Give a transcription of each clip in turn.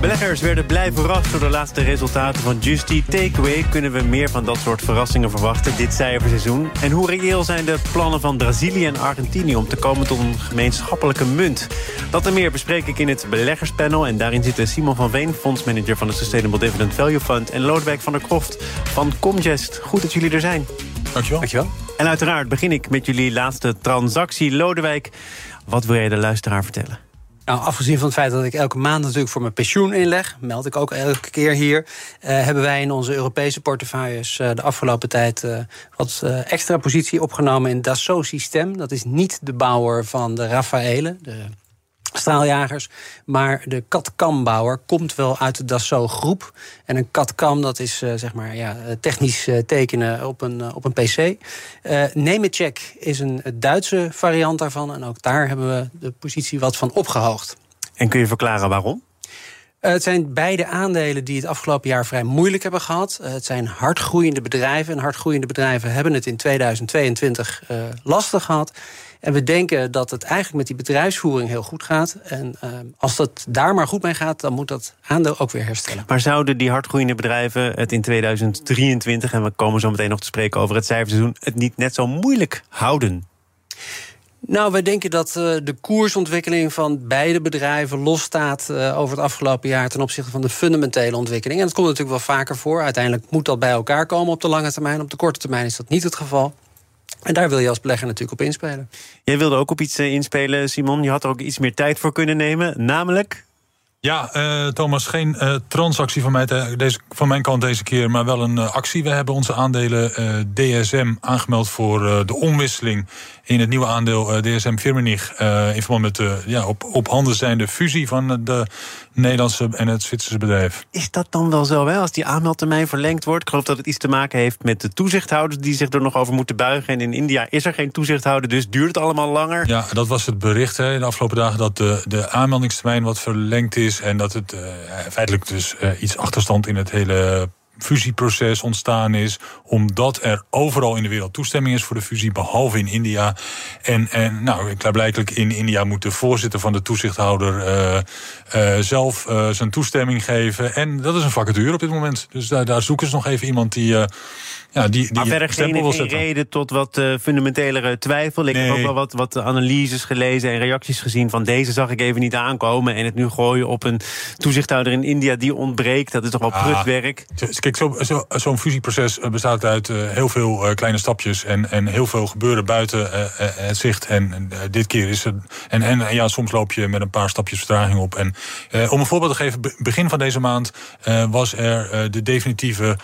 Beleggers werden blij verrast door de laatste resultaten van Justy Takeaway. Kunnen we meer van dat soort verrassingen verwachten dit cijferseizoen? En hoe reëel zijn de plannen van Brazilië en Argentinië om te komen tot een gemeenschappelijke munt? Dat en meer bespreek ik in het beleggerspanel. En daarin zitten Simon van Veen, fondsmanager van de Sustainable Dividend Value Fund... en Lodewijk van der Kroft van Comgest. Goed dat jullie er zijn. Dankjewel. Dankjewel. En uiteraard begin ik met jullie laatste transactie. Lodewijk, wat wil jij de luisteraar vertellen? Nou, afgezien van het feit dat ik elke maand natuurlijk voor mijn pensioen inleg, meld ik ook elke keer hier, eh, hebben wij in onze Europese portefeuilles eh, de afgelopen tijd uh, wat uh, extra positie opgenomen in Dassault System. Dat is niet de bouwer van de Rafaele, de straaljagers. Maar de CAD-CAM-bouwer komt wel uit de Dassault groep. En een CAD-CAM, dat is uh, zeg maar ja, technisch uh, tekenen op een, uh, op een PC. Nemetschek is een Duitse variant daarvan. En ook daar hebben we de positie wat van opgehoogd. En kun je verklaren waarom? Uh, het zijn beide aandelen die het afgelopen jaar vrij moeilijk hebben gehad. Uh, het zijn hardgroeiende bedrijven. En hardgroeiende bedrijven hebben het in 2022 uh, lastig gehad. En we denken dat het eigenlijk met die bedrijfsvoering heel goed gaat. En uh, als dat daar maar goed mee gaat, dan moet dat aandeel ook weer herstellen. Maar zouden die hardgroeiende bedrijven het in 2023, en we komen zo meteen nog te spreken over het cijferseizoen, het niet net zo moeilijk houden? Nou, wij denken dat uh, de koersontwikkeling van beide bedrijven losstaat uh, over het afgelopen jaar ten opzichte van de fundamentele ontwikkeling. En dat komt natuurlijk wel vaker voor. Uiteindelijk moet dat bij elkaar komen op de lange termijn. Op de korte termijn is dat niet het geval. En daar wil je als belegger natuurlijk op inspelen. Jij wilde ook op iets inspelen, Simon. Je had er ook iets meer tijd voor kunnen nemen. Namelijk. Ja, uh, Thomas, geen uh, transactie van, mij te, deze, van mijn kant deze keer, maar wel een uh, actie. We hebben onze aandelen DSM aangemeld voor de omwisseling in het nieuwe aandeel DSM Firmenich. in verband met de ja, op, op handen zijnde fusie van de Nederlandse en het Zwitserse bedrijf. Is dat dan wel zo, hè? als die aanmeldtermijn verlengd wordt? Ik geloof dat het iets te maken heeft met de toezichthouders die zich er nog over moeten buigen. En in India is er geen toezichthouder, dus duurt het allemaal langer. Ja, dat was het bericht hè, de afgelopen dagen dat de, de aanmeldingstermijn wat verlengd is. En dat het uh, feitelijk dus uh, iets achterstand in het hele fusieproces ontstaan is. Omdat er overal in de wereld toestemming is voor de fusie, behalve in India. En, en nou, klaarblijkelijk in India moet de voorzitter van de toezichthouder uh, zelf zijn toestemming geven. En dat is een vacature op dit moment. Dus daar, daar zoeken ze nog even iemand die. Ja, die, die maar verder geen, geen reden tot wat uh, fundamentelere twijfel. Ik nee. heb ook wel wat, wat analyses gelezen en reacties gezien van deze zag ik even niet aankomen. En het nu gooien op een toezichthouder in India die ontbreekt, dat is toch wel ah, prutwerk. Kijk, zo'n zo, zo fusieproces bestaat uit uh, heel veel uh, kleine stapjes en, en heel veel gebeuren buiten het zicht. En dit keer is het. En, en ja, soms loop je met een paar stapjes vertraging op. En om een voorbeeld te geven, begin van deze maand was er de definitieve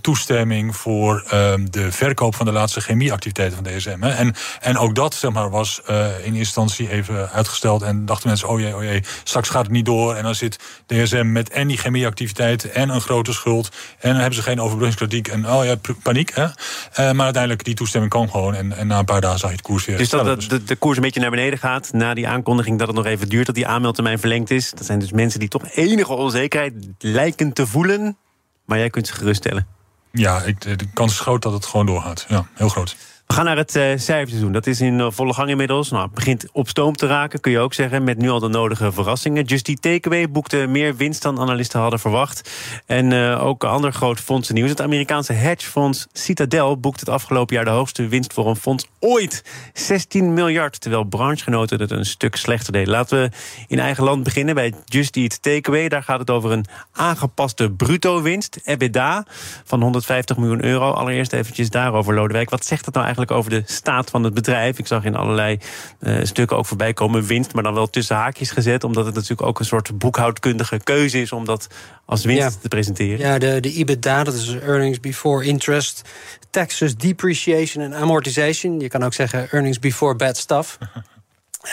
toestemming voor uh, de verkoop van de laatste chemieactiviteiten van DSM. Hè. En, en ook dat zeg maar, was uh, in instantie even uitgesteld. En dachten mensen, oh jee, oh jee, straks gaat het niet door. En dan zit DSM met en die chemieactiviteiten en een grote schuld. En dan hebben ze geen overbruggingskrediet. En oh ja, paniek. Hè. Uh, maar uiteindelijk, die toestemming kwam gewoon. En, en na een paar dagen zag je het koers weer. Dus dat, dat de, de koers een beetje naar beneden gaat. Na die aankondiging dat het nog even duurt dat die aanmeldtermijn verlengd is. Dat zijn dus mensen die toch enige onzekerheid lijken te voelen. Maar jij kunt ze geruststellen. Ja, ik, de kans is groot dat het gewoon doorgaat. Ja, heel groot. We gaan naar het uh, cijferseizoen. Dat is in uh, volle gang inmiddels. Nou, begint op stoom te raken, kun je ook zeggen. Met nu al de nodige verrassingen. Just die Takeaway boekte meer winst dan analisten hadden verwacht. En uh, ook ander groot fondsen nieuws. Het Amerikaanse hedgefonds Citadel boekt het afgelopen jaar de hoogste winst voor een fonds ooit. 16 miljard, terwijl branchegenoten het een stuk slechter deden. Laten we in eigen land beginnen bij Just Eat Takeaway. Daar gaat het over een aangepaste bruto winst, EBITDA, van 150 miljoen euro. Allereerst eventjes daarover, Lodewijk. Wat zegt dat nou eigenlijk over de staat van het bedrijf. Ik zag in allerlei uh, stukken ook voorbij komen winst, maar dan wel tussen haakjes gezet, omdat het natuurlijk ook een soort boekhoudkundige keuze is om dat als winst ja. te presenteren. Ja, de, de EBITDA, dat is earnings before interest, taxes, depreciation en amortization. Je kan ook zeggen earnings before bad stuff.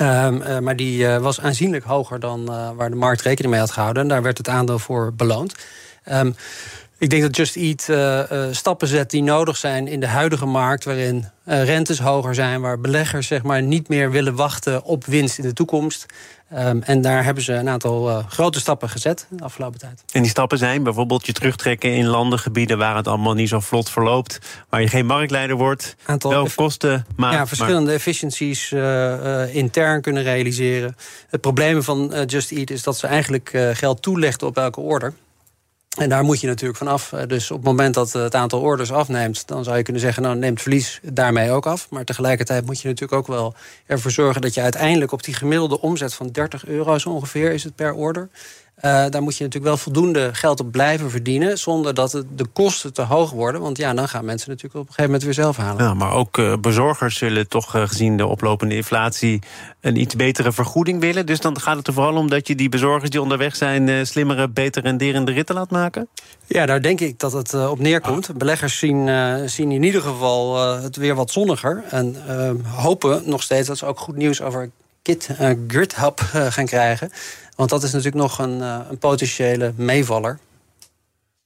Um, uh, maar die uh, was aanzienlijk hoger dan uh, waar de markt rekening mee had gehouden. En daar werd het aandeel voor beloond. Um, Ik denk dat Just Eat uh, uh, stappen zet die nodig zijn in de huidige markt, waarin uh, rentes hoger zijn, waar beleggers zeg maar, niet meer willen wachten op winst in de toekomst. Um, en daar hebben ze een aantal grote stappen gezet de afgelopen tijd. En die stappen zijn bijvoorbeeld je terugtrekken in landengebieden waar het allemaal niet zo vlot verloopt, waar je geen marktleider wordt, aantal wel kosten maakt. Ja, verschillende maar... efficiencies intern kunnen realiseren. Het probleem van Just Eat is dat ze eigenlijk geld toelegden op elke order. En daar moet je natuurlijk vanaf. Eh, dus op het moment dat het aantal orders afneemt, dan zou je kunnen zeggen, nou neemt verlies daarmee ook af. Maar tegelijkertijd moet je natuurlijk ook wel ervoor zorgen dat je uiteindelijk op die gemiddelde omzet van 30 euro ongeveer is het per order. Uh, daar moet je natuurlijk wel voldoende geld op blijven verdienen. zonder dat het de kosten te hoog worden. Want ja, dan gaan mensen natuurlijk op een gegeven moment weer zelf halen. Ja, maar ook uh, bezorgers zullen toch uh, gezien de oplopende inflatie. een iets betere vergoeding willen. Dus dan gaat het er vooral om dat je die bezorgers die onderweg zijn. slimmere, beter renderende ritten laat maken? Ja, daar denk ik dat het op neerkomt. Beleggers zien, zien in ieder geval het weer wat zonniger. En hopen nog steeds dat ze ook goed nieuws over Git, GridHub gaan krijgen. Want dat is natuurlijk nog een, uh, een potentiële meevaller.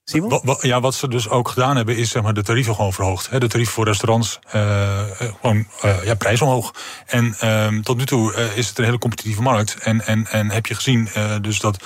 Simon? Ja, wat ze dus ook gedaan hebben, is zeg maar, de tarieven gewoon verhoogd. De tarieven voor restaurants, uh, gewoon uh, ja, prijs omhoog. En uh, tot nu toe is het een hele competitieve markt. En, en, en heb je gezien dus dat,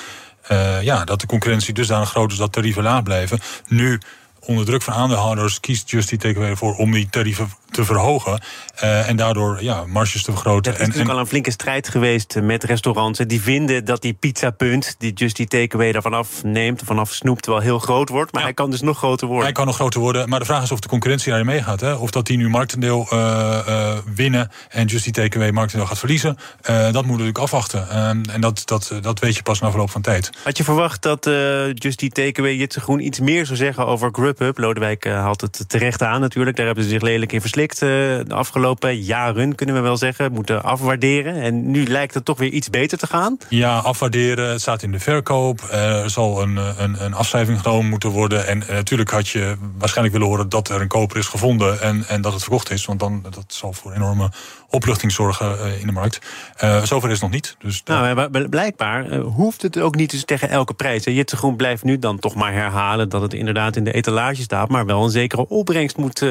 ja, dat de concurrentie dusdanig groot is dat tarieven laag blijven. Nu onder druk van aandeelhouders kiest Just Eat Takeaway ervoor om die tarieven te verhogen. Uh, en daardoor ja, marges te vergroten. Het is natuurlijk al een flinke strijd geweest met restaurants. Die vinden dat die pizzapunt, die Just Eat Takeaway daarvan afneemt, vanaf snoept, wel heel groot wordt. Maar hij kan dus nog groter worden. Hij kan nog groter worden. Maar de vraag is of de concurrentie daarin meegaat. Hè? Of dat die nu marktendeel uh, uh, winnen en Just Eat Takeaway marktendeel gaat verliezen. dat moeten we natuurlijk afwachten. Ehm, en dat, dat, dat weet je pas na verloop van tijd. Had je verwacht dat Just Eat Takeaway Jitse Groen iets meer zou zeggen over Grubhub? Lodewijk haalt het terecht aan natuurlijk. Daar hebben ze zich lelijk in verslikt. Eh, de afgelopen jaren, kunnen we wel zeggen, moeten afwaarderen. En nu lijkt het toch weer iets beter te gaan. Ja, afwaarderen. Het staat in de verkoop. Er zal een, een, een afschrijving genomen moeten worden. En natuurlijk had je waarschijnlijk willen horen dat er een koper is gevonden en, en dat het verkocht is. Want dan dat zal voor enorme opluchting zorgen eh, in de markt. Uh, zover is het nog niet. Dus nou, blijkbaar hoeft het ook niet dus tegen elke prijs. Jitse Groen blijft nu dan toch maar herhalen dat het inderdaad in de etalage staat, maar wel een zekere opbrengst moet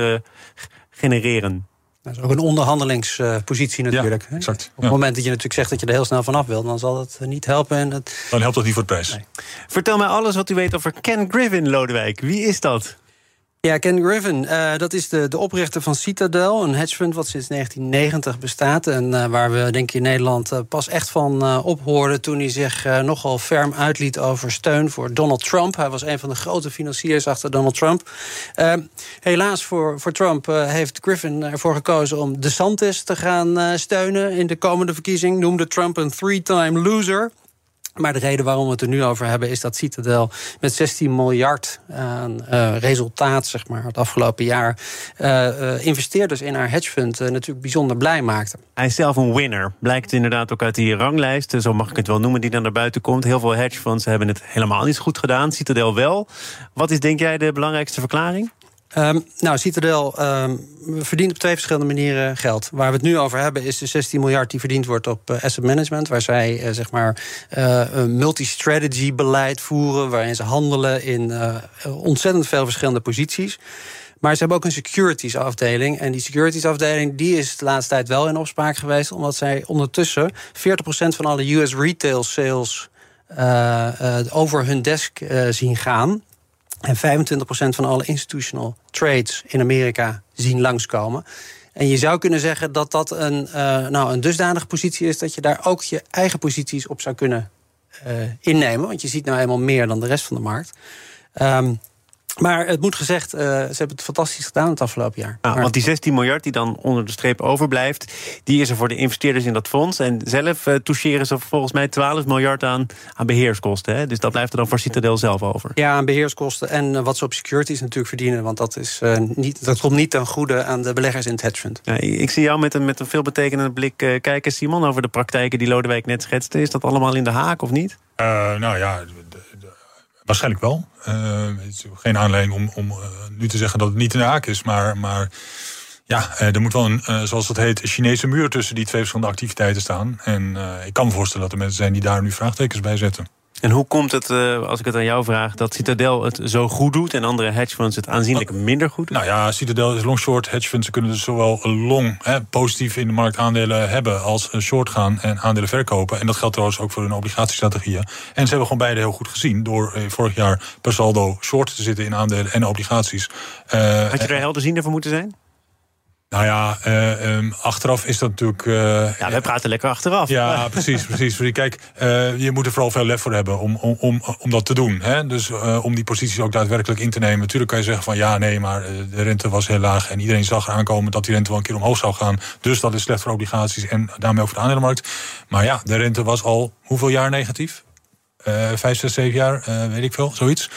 genereren. Dat is ook een onderhandelingspositie natuurlijk. Ja, exact. Op het moment dat je natuurlijk zegt dat je er heel snel vanaf wil, dan zal dat niet helpen. En het... Dan helpt dat niet voor de prijs. Vertel mij alles wat u weet over Ken Griffin, Lodewijk. Wie is dat? Ja, Ken Griffin, uh, dat is de, de oprichter van Citadel, een hedge fund wat sinds 1990 bestaat. En uh, waar we denk ik in Nederland uh, pas echt van ophoorden toen hij zich nogal ferm uitliet over steun voor Donald Trump. Hij was een van de grote financiers achter Donald Trump. helaas voor, voor Trump heeft Griffin ervoor gekozen om DeSantis te gaan steunen in de komende verkiezing. Noemde Trump een three-time loser. Maar de reden waarom we het er nu over hebben is dat Citadel met 16 miljard aan uh, resultaat, zeg maar, het afgelopen jaar, uh, investeerders in haar hedgefund natuurlijk bijzonder blij maakte. Hij is zelf een winner. Blijkt inderdaad ook uit die ranglijst, zo mag ik het wel noemen, die dan naar buiten komt. Heel veel hedgefunds hebben het helemaal niet goed gedaan. Citadel wel. Wat is, denk jij, de belangrijkste verklaring? Um, nou, Citadel um, verdient op twee verschillende manieren geld. Waar we het nu over hebben is de 16 miljard die verdiend wordt op uh, asset management. Waar zij uh, zeg maar uh, een multi-strategy beleid voeren. Waarin ze handelen in ontzettend veel verschillende posities. Maar ze hebben ook een securities afdeling. En die securities afdeling die is de laatste tijd wel in opspraak geweest. Omdat zij ondertussen 40% van alle US retail sales over hun desk zien gaan. En 25% van alle institutional trades in Amerika zien langskomen. En je zou kunnen zeggen dat dat een, uh, nou, een dusdanige positie is dat je daar ook je eigen posities op zou kunnen uh, innemen. Want je ziet nou eenmaal meer dan de rest van de markt. Um, maar het moet gezegd, uh, ze hebben het fantastisch gedaan het afgelopen jaar. Ja, want die 16 miljard die dan onder de streep overblijft... die is er voor de investeerders in dat fonds. En zelf uh, toucheren ze volgens mij 12 miljard aan, aan beheerskosten. Hè? Dus dat blijft er dan voor Citadel zelf over. Ja, aan beheerskosten en uh, wat ze op securities natuurlijk verdienen. Want dat, is, niet, dat komt niet ten goede aan de beleggers in het hedge fund. Ja, ik zie jou met een, met een veelbetekenende blik kijken, Simon... over de praktijken die Lodewijk net schetste. Is dat allemaal in de haak of niet? nou ja, Waarschijnlijk wel. Is geen aanleiding om, om uh, nu te zeggen dat het niet de haak is. Maar, maar ja, uh, er moet wel een, zoals dat heet, Chinese muur tussen die twee verschillende activiteiten staan. En ik kan me voorstellen dat er mensen zijn die daar nu vraagtekens bij zetten. En hoe komt het, uh, als ik het aan jou vraag, dat Citadel het zo goed doet en andere hedge funds het aanzienlijk minder goed doen? Nou ja, Citadel is long short. Hedge funds kunnen dus zowel long hè, positief in de markt aandelen hebben als short gaan en aandelen verkopen. En dat geldt trouwens ook voor hun obligatiestrategieën. En ze hebben gewoon beide heel goed gezien door eh, vorig jaar per saldo short te zitten in aandelen en obligaties. Uh, Had je er helderziender voor moeten zijn? Nou ja, uh, um, achteraf is dat natuurlijk. Uh, ja, we praten lekker achteraf. Ja, precies, precies. Kijk, uh, je moet er vooral veel lef voor hebben om, om, om, om dat te doen. Hè? Dus om die posities ook daadwerkelijk in te nemen. Natuurlijk kan je zeggen van ja, nee, maar de rente was heel laag en iedereen zag aankomen dat die rente wel een keer omhoog zou gaan. Dus dat is slecht voor obligaties en daarmee ook voor de aandelenmarkt. Maar ja, de rente was al hoeveel jaar negatief? Vijf, zes, zeven jaar, weet ik veel, zoiets.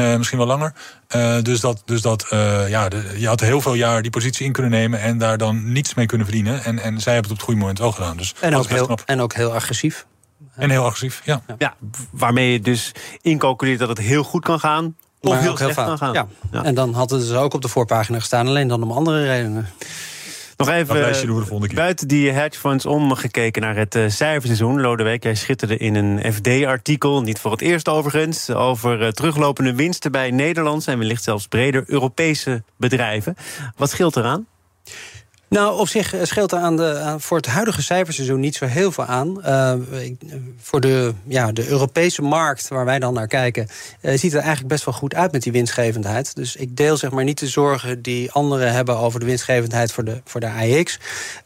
Uh, misschien wel langer. Uh, dus dat, dus dat uh, ja, de, je had heel veel jaar die positie in kunnen nemen en daar dan niets mee kunnen verdienen. En, en zij hebben het op het goede moment wel gedaan. Dus en, ook heel, en ook heel agressief. En heel agressief, ja. ja. Waarmee je dus incalculeert dat het heel goed kan gaan. Of maar heel slecht kan gaan. Ja. ja. En dan hadden ze ook op de voorpagina gestaan, alleen dan om andere redenen. Nog even buiten die hedge funds omgekeken naar het uh, cijferseizoen. Lodewijk, jij schitterde in een FD-artikel, niet voor het eerst overigens... over uh, teruglopende winsten bij Nederlandse en wellicht zelfs breder Europese bedrijven. Wat scheelt eraan? Nou, op zich eh, scheelt er aan de, voor het huidige cijferseizoen niet zo heel veel aan. Uh, voor de, ja, de Europese markt, waar wij dan naar kijken, uh, ziet het er eigenlijk best wel goed uit met die winstgevendheid. Dus ik deel zeg maar niet de zorgen die anderen hebben over de winstgevendheid voor de, voor de AEX.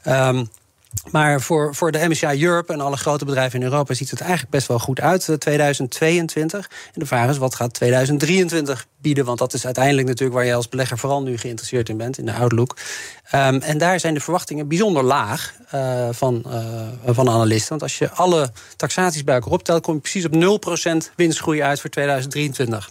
Um, maar voor, voor de MSCI Europe en alle grote bedrijven in Europa ziet het eigenlijk best wel goed uit, 2022. Eh, en de vraag is, wat gaat 2023 bieden? Want dat is uiteindelijk natuurlijk waar je als belegger vooral nu geïnteresseerd in bent, in de outlook. Um, en daar zijn de verwachtingen bijzonder laag uh, van, uh, van analisten. Want als je alle taxaties bij elkaar optelt, kom je precies op 0% winstgroei uit voor 2023.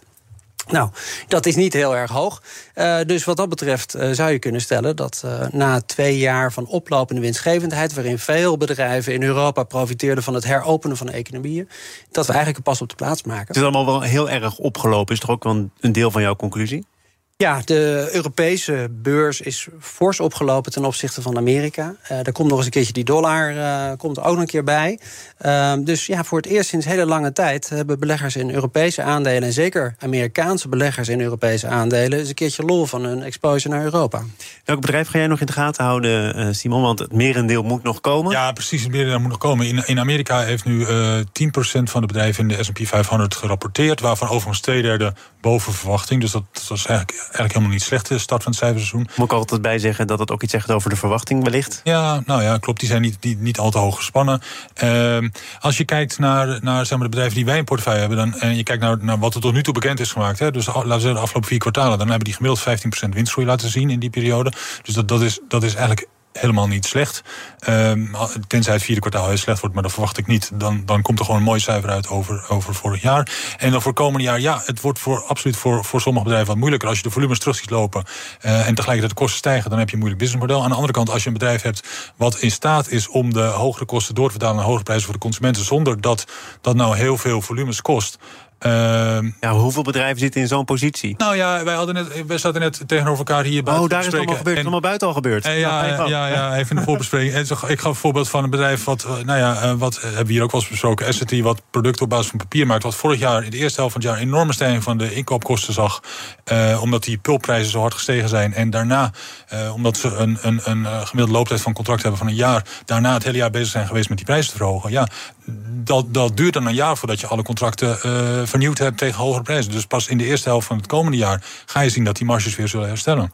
Nou, dat is niet heel erg hoog. Uh, dus wat dat betreft uh, zou je kunnen stellen dat uh, na twee jaar van oplopende winstgevendheid, waarin veel bedrijven in Europa profiteerden van het heropenen van economieën, dat we eigenlijk een pas op de plaats maken. Het is allemaal wel heel erg opgelopen. Is toch ook wel een deel van jouw conclusie? Ja, de Europese beurs is fors opgelopen ten opzichte van Amerika. Uh, er komt nog eens een keertje die dollar uh, komt er ook nog een keer bij. Uh, dus ja, voor het eerst sinds hele lange tijd hebben beleggers in Europese aandelen... en zeker Amerikaanse beleggers in Europese aandelen... eens een keertje lol van hun exposure naar Europa. Welk bedrijf ga jij nog in de gaten houden, eh, Simon? Want het merendeel moet nog komen. Ja, precies, het merendeel moet nog komen. In, in Amerika heeft nu 10% van de bedrijven in de S&P 500 gerapporteerd... waarvan overigens twee derde boven verwachting. Dus dat, dat was eigenlijk eigenlijk helemaal niet slecht, de start van het cijferseizoen. Moet ik altijd bij zeggen dat het ook iets zegt over de verwachting wellicht? Ja, nou ja, klopt. Die zijn niet, niet, niet al te hoog gespannen. Uh, als je kijkt naar, naar zeg maar, de bedrijven die wij in portefeuille hebben... Dan, en je kijkt naar, naar wat er tot nu toe bekend is gemaakt... Hè, dus laten we zeggen de afgelopen vier kwartalen... dan hebben die gemiddeld 15% winstgroei laten zien in die periode. Dus dat, dat, is, dat is eigenlijk helemaal niet slecht. Um, tenzij het vierde kwartaal heel slecht wordt, maar dat verwacht ik niet. Dan, dan komt er gewoon een mooi cijfer uit over, over vorig jaar. En dan voor komende jaar, ja, het wordt voor, absoluut voor, voor sommige bedrijven wat moeilijker. Als je de volumes terug ziet lopen uh, en tegelijkertijd de kosten stijgen, dan heb je een moeilijk businessmodel. Aan de andere kant, als je een bedrijf hebt wat in staat is om de hogere kosten door te vertalen naar hogere prijzen voor de consumenten, zonder dat dat nou heel veel volumes kost. Uh, ja, hoeveel bedrijven zitten in zo'n positie? Nou ja, wij, hadden net, wij zaten net tegenover elkaar hier buiten. Oh, daar is het allemaal gebeurd. En, allemaal buiten al gebeurd. En ja, ja, ja, ja, even een voorbespreking. ik gaf een voorbeeld van een bedrijf wat, eh, nou ja, eh, wat hebben we hier ook wel eens besproken. Asset wat producten op basis van papier maakt. Wat vorig jaar in de eerste helft van het jaar een enorme stijging van de inkoopkosten zag. Uh, omdat die pulpprijzen zo hard gestegen zijn. En daarna, uh, omdat ze een, een, een gemiddelde looptijd van contract hebben van een jaar. Daarna het hele jaar bezig zijn geweest met die prijzen te verhogen. Ja, dat, dat duurt dan een jaar voordat je alle contracten vernieuwd hebt tegen hogere prijzen. Dus pas in de eerste helft van het komende jaar ga je zien dat die marges weer zullen herstellen.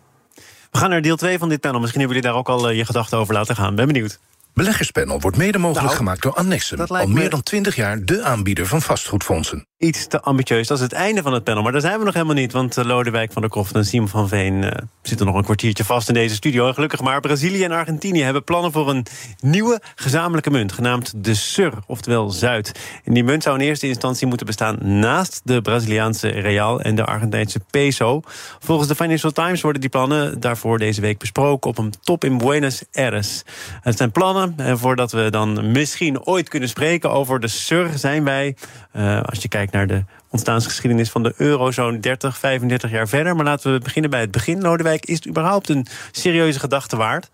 We gaan naar deel 2 van dit panel. Misschien hebben jullie daar ook al uh, je gedachten over laten gaan. Ben benieuwd. Beleggerspanel wordt mede mogelijk nou, gemaakt door Annexum. Al meer dan 20 jaar de aanbieder van vastgoedfondsen iets te ambitieus. Dat is het einde van het panel. Maar daar zijn we nog helemaal niet. Want eh, Lodewijk van der Kroft en Simon van Veen uh, zitten nog een kwartiertje vast in deze studio. En gelukkig maar. Brazilië en Argentinië hebben plannen voor een nieuwe gezamenlijke munt. Genaamd de SUR, oftewel Zuid. En die munt zou in eerste instantie moeten bestaan naast de Braziliaanse real en de Argentijnse peso. Volgens de Financial Times worden die plannen daarvoor deze week besproken op een top in Buenos Aires. Het zijn plannen. En voordat we dan misschien ooit kunnen spreken over de SUR, zijn wij, uh, als je kijkt naar de ontstaansgeschiedenis van de euro zo'n 30, 35 jaar verder. Maar laten we beginnen bij het begin. Lodewijk, is het überhaupt een serieuze gedachte waard?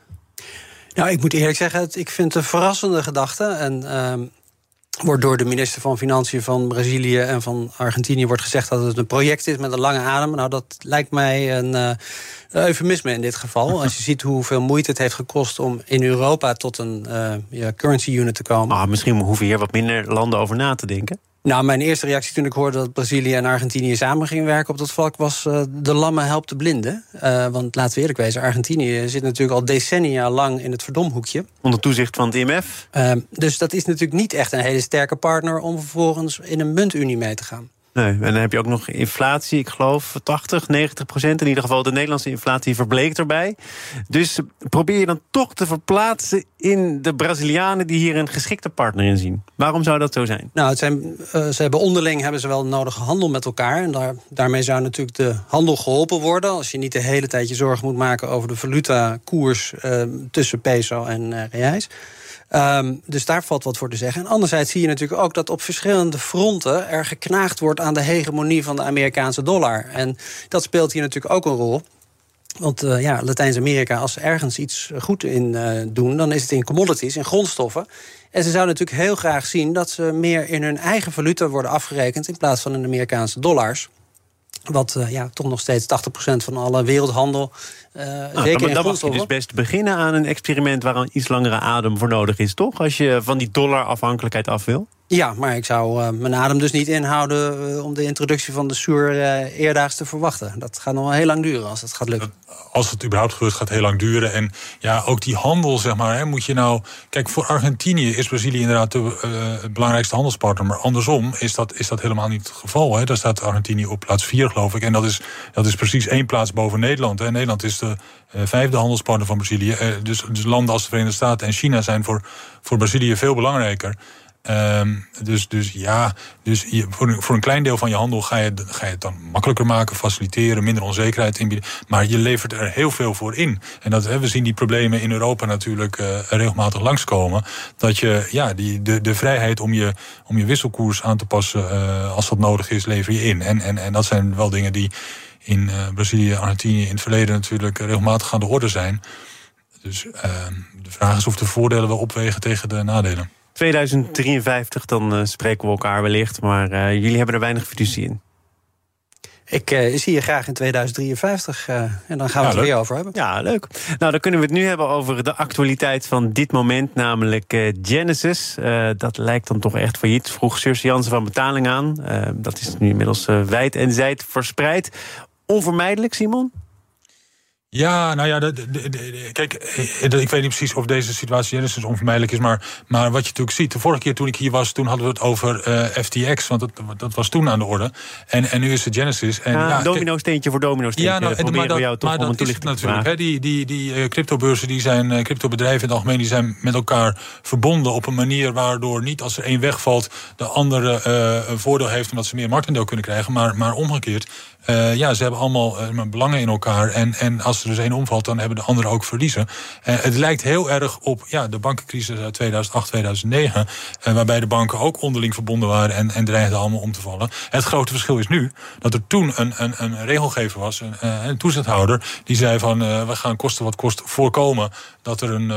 Nou, ik moet eerlijk zeggen, ik vind het een verrassende gedachte. En uh, wordt door de minister van Financiën van Brazilië en van Argentinië wordt gezegd dat het een project is met een lange adem. Nou, dat lijkt mij een, uh, eufemisme in dit geval. Als je ziet hoeveel moeite het heeft gekost om in Europa tot een uh, ja, currency unit te komen. Ah, misschien hoeven hier wat minder landen over na te denken. Nou, mijn eerste reactie toen ik hoorde dat Brazilië en Argentinië samen gingen werken op dat vlak was uh, de lamme helpt de blinden. Uh, want laten we eerlijk wezen, Argentinië zit natuurlijk al decennia lang in het verdomhoekje. Onder toezicht van het IMF. Uh, dus dat is natuurlijk niet echt een hele sterke partner om vervolgens in een muntunie mee te gaan. Nee, en dan heb je ook nog inflatie, ik geloof 80, 90 procent. In ieder geval de Nederlandse inflatie verbleekt erbij. Dus probeer je dan toch te verplaatsen in de Brazilianen... die hier een geschikte partner in zien. Waarom zou dat zo zijn? Nou, het zijn, uh, ze hebben onderling hebben ze wel nodige handel met elkaar. En daar, daarmee zou natuurlijk de handel geholpen worden... als je niet de hele tijd je zorgen moet maken over de valutakoers... Uh, tussen peso en uh, reais. Um, dus daar valt wat voor te zeggen. En anderzijds zie je natuurlijk ook dat op verschillende fronten er geknaagd wordt aan de hegemonie van de Amerikaanse dollar. En dat speelt hier natuurlijk ook een rol. Want uh, ja, Latijns-Amerika, als ze ergens iets goed in uh, doen, dan is het in commodities, in grondstoffen. En ze zouden natuurlijk heel graag zien dat ze meer in hun eigen valuta worden afgerekend in plaats van in Amerikaanse dollars. Wat uh, ja, toch nog steeds 80% van alle wereldhandel. Uh, nou, zeker dan, dan mag je dus best beginnen aan een experiment waar een iets langere adem voor nodig is, toch? Als je van die dollarafhankelijkheid af wil. Ja, maar ik zou uh, mijn adem dus niet inhouden uh, om de introductie van de Soer uh, eerdaags te verwachten. Dat gaat nog wel heel lang duren als het gaat lukken. Als het überhaupt gebeurt, gaat heel lang duren. En ja, ook die handel, zeg maar, hè, moet je nou. Kijk, voor Argentinië is Brazilië inderdaad de uh, belangrijkste handelspartner. Maar andersom is dat, is dat helemaal niet het geval. Hè. Daar staat Argentinië op plaats 4, geloof ik. En dat is, dat is precies één plaats boven Nederland. Hè. Nederland is de uh, vijfde handelspartner van Brazilië. Uh, dus, dus landen als de Verenigde Staten en China zijn voor, voor Brazilië veel belangrijker. Um, dus, dus ja, dus voor, voor een klein deel van je handel ga je, ga je het dan makkelijker maken, faciliteren, minder onzekerheid inbieden. Maar je levert er heel veel voor in. En dat, we zien die problemen in Europa natuurlijk regelmatig langskomen. Dat je ja, die, de, de vrijheid om je, om je wisselkoers aan te passen als dat nodig is, lever je in. En, en, en dat zijn wel dingen die in uh, Brazilië, Argentinië in het verleden natuurlijk regelmatig aan de orde zijn. Dus uh, de vraag is of de voordelen wel opwegen tegen de nadelen. 2053, dan uh, spreken we elkaar wellicht. Maar uh, jullie hebben er weinig fiducie in. Ik uh, zie je graag in 2053 en dan gaan we ja, het er weer over hebben. Ja, leuk. Nou, dan kunnen we het nu hebben over de actualiteit van dit moment, namelijk Genesis. dat lijkt dan toch echt failliet. Vroeg Surse Jansen van betaling aan. dat is nu inmiddels wijd en zijd verspreid. Onvermijdelijk, Simon? Ja, nou ja, de, de, de, kijk, ik weet niet precies of deze situatie Genesis onvermijdelijk is, maar, maar wat je natuurlijk ziet, de vorige keer toen ik hier was, toen hadden we het over uh, FTX, want dat, dat was toen aan de orde. En, en nu is het Genesis. En, ja, ja domino steentje voor domino steentje. Ja, nou, en, maar dat, jou toch maar dat is het natuurlijk. Hè, die die, die uh, cryptobeurzen, die zijn, cryptobedrijven in het algemeen, die zijn met elkaar verbonden op een manier waardoor niet als er één wegvalt, de andere een voordeel heeft omdat ze meer marktendeel kunnen krijgen, maar, maar omgekeerd. Uh, ja, ze hebben allemaal uh, belangen in elkaar. En, en als er dus één omvalt, dan hebben de anderen ook verliezen. Uh, het lijkt heel erg op ja, de bankencrisis uit 2008, 2009. waarbij de banken ook onderling verbonden waren en, en dreigden allemaal om te vallen. Het grote verschil is nu dat er toen een, een, een regelgever was, een, een toezichthouder, die zei van we gaan kosten wat kost voorkomen dat er een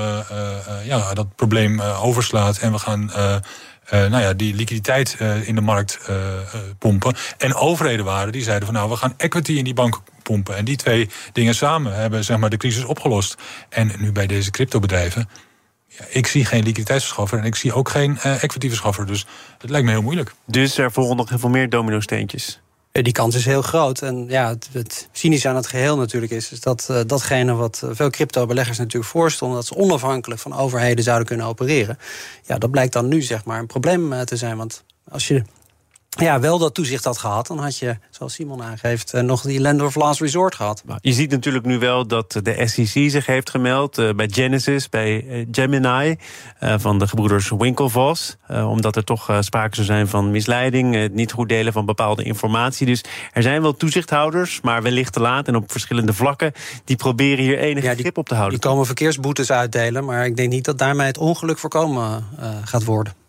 ja, dat probleem overslaat. En we gaan uh, nou ja, die liquiditeit uh, in de markt uh, pompen. En overheden waren die zeiden van nou, we gaan equity in die banken pompen. En die twee dingen samen hebben zeg maar, de crisis opgelost. En nu bij deze cryptobedrijven. Ja, ik zie geen liquiditeitsverschaffer en ik zie ook geen equity-verschaffer. Dus het lijkt me heel moeilijk. Dus er volgen nog heel veel meer domino-steentjes. Die kans is heel groot. En ja, het, het cynische aan het geheel natuurlijk is, is dat uh, datgene wat veel crypto-beleggers natuurlijk voorstonden, dat ze onafhankelijk van overheden zouden kunnen opereren. Ja, dat blijkt dan nu zeg maar een probleem te zijn. Want als je ja, wel dat toezicht had gehad, dan had je, zoals Simon aangeeft, nog die lender of last resort gehad. Je ziet natuurlijk nu wel dat de SEC zich heeft gemeld uh, bij Genesis, bij uh, Gemini, uh, van de gebroeders Winklevoss. omdat er toch sprake zou zijn van misleiding, het niet goed delen van bepaalde informatie. Dus er zijn wel toezichthouders, maar wellicht te laat en op verschillende vlakken. Die proberen hier enige ja, die, grip op te houden. Die komen verkeersboetes uitdelen, maar ik denk niet dat daarmee het ongeluk voorkomen gaat worden.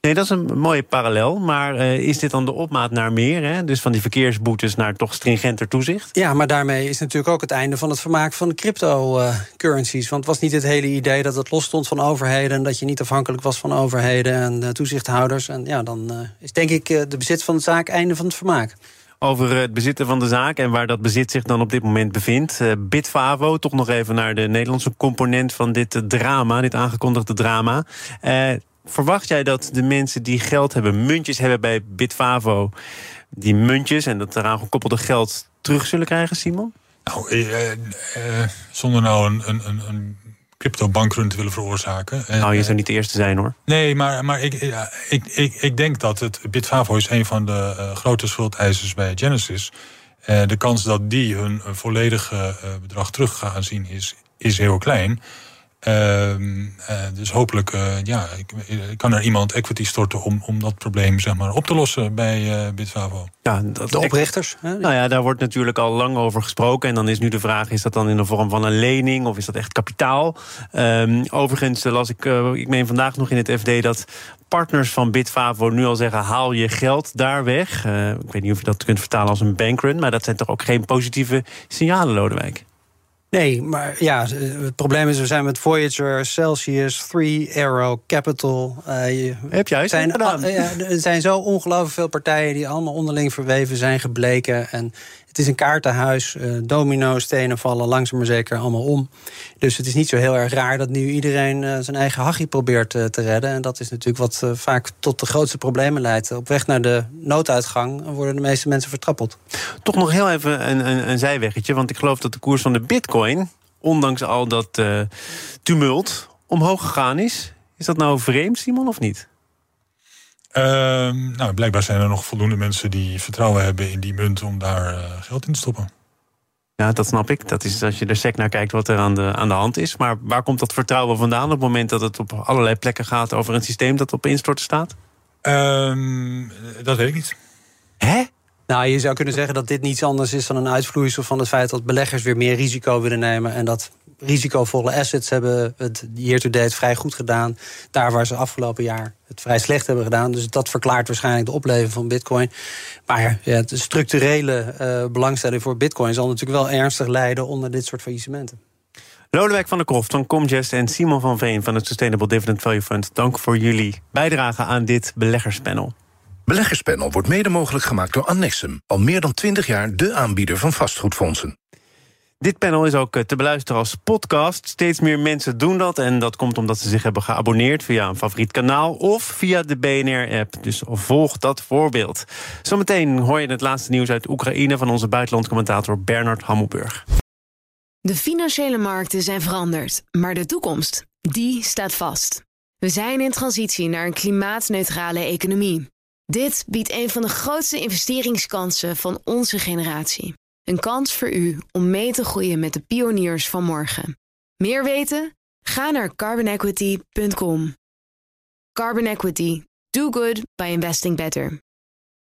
Nee, dat is een mooie parallel. Maar uh, is dit dan de opmaat naar meer? Hè? Dus van die verkeersboetes naar toch stringenter toezicht? Ja, maar daarmee is natuurlijk ook het einde van het vermaak van de cryptocurrencies. Want het was niet het hele idee dat het los stond van overheden... en dat je niet afhankelijk was van overheden en uh, toezichthouders. En ja, dan uh, is denk ik de bezit van de zaak einde van het vermaak over het bezitten van de zaak en waar dat bezit zich dan op dit moment bevindt. Uh, Bitfavo, toch nog even naar de Nederlandse component van dit drama, dit aangekondigde drama. Uh, verwacht jij dat de mensen die geld hebben, muntjes hebben bij Bitfavo, die muntjes en dat eraan gekoppelde geld terug zullen krijgen, Simon? Nou, eh, eh, zonder nou een, een, een crypto-bankrun te willen veroorzaken. Nou, je zou niet de eerste zijn hoor. Nee, maar, maar ik, ik, ik, ik denk dat het Bitfavo is een van de uh, grote schuldeisers bij Genesis. Uh, de kans dat die hun volledige uh, bedrag terug gaan zien is, is heel klein. Ehm, eh, dus hopelijk uh, ja, kan er iemand equity storten om, om dat probleem zeg maar, op te lossen bij uh, Bitfavo. Ja, dat de oprichters? Hè? Nou ja, daar wordt natuurlijk al lang over gesproken. En dan is nu de vraag: is dat dan in de vorm van een lening of is dat echt kapitaal? Um, overigens las ik, ik meen vandaag nog in het FD dat partners van Bitfavo nu al zeggen: haal je geld daar weg. ik weet niet of je dat kunt vertalen als een bankrun, maar dat zijn toch ook geen positieve signalen, Lodewijk? Nee, maar ja, het probleem is, we zijn met Voyager, Celsius, Three Arrow, Capital. Uh, Heb jij zijn, gedaan? ja, er zijn zo ongelooflijk veel partijen die allemaal onderling verweven zijn gebleken. En het is een kaartenhuis. Uh, domino, stenen vallen langzaam maar zeker allemaal om. Dus het is niet zo heel erg raar dat nu iedereen uh, zijn eigen hachie probeert uh, te redden. En dat is natuurlijk wat vaak tot de grootste problemen leidt. Op weg naar de nooduitgang worden de meeste mensen vertrappeld. Toch nog heel even een, een, een zijweggetje. Want ik geloof dat de koers van de bitcoin, ondanks al dat tumult, omhoog gegaan is. Is dat nou vreemd, Simon, of niet? Ehm, nou, blijkbaar zijn er nog voldoende mensen die vertrouwen hebben in die munt om daar uh, geld in te stoppen. Ja, dat snap ik. Dat is als je er sec naar kijkt wat er aan de, aan de hand is. Maar waar komt dat vertrouwen vandaan op het moment dat het op allerlei plekken gaat over een systeem dat op instorten staat? Um, dat weet ik niet. Hè? Nou, je zou kunnen zeggen dat dit niets anders is dan een uitvloeisel van het feit dat beleggers weer meer risico willen nemen. En dat risicovolle assets hebben het year-to-date vrij goed gedaan. Daar waar ze afgelopen jaar het vrij slecht hebben gedaan. Dus dat verklaart waarschijnlijk de opleving van bitcoin. Maar ja, de structurele uh, belangstelling voor bitcoin zal natuurlijk wel ernstig lijden onder dit soort faillissementen. Lodewijk van der Kroft van Comgest en Simon van Veen van het Sustainable Dividend Value Fund. Dank voor jullie bijdrage aan dit beleggerspanel. Beleggerspanel wordt mede mogelijk gemaakt door Annexum. Al meer dan 20 jaar de aanbieder van vastgoedfondsen. Dit panel is ook eh, te beluisteren als podcast. Steeds meer mensen doen dat. En dat komt omdat ze zich hebben geabonneerd via een favoriet kanaal of via de BNR-app. Dus volg dat voorbeeld. Zometeen hoor je het laatste nieuws uit Oekraïne van onze buitenlandcommentator Bernard Hammelburg. De financiële markten zijn veranderd, maar de toekomst, die staat vast. We zijn in transitie naar een klimaatneutrale economie. Dit biedt een van de grootste investeringskansen van onze generatie. Een kans voor u om mee te groeien met de pioniers van morgen. Meer weten? Ga naar carbonequity.com. Carbon Equity. Do good by investing better.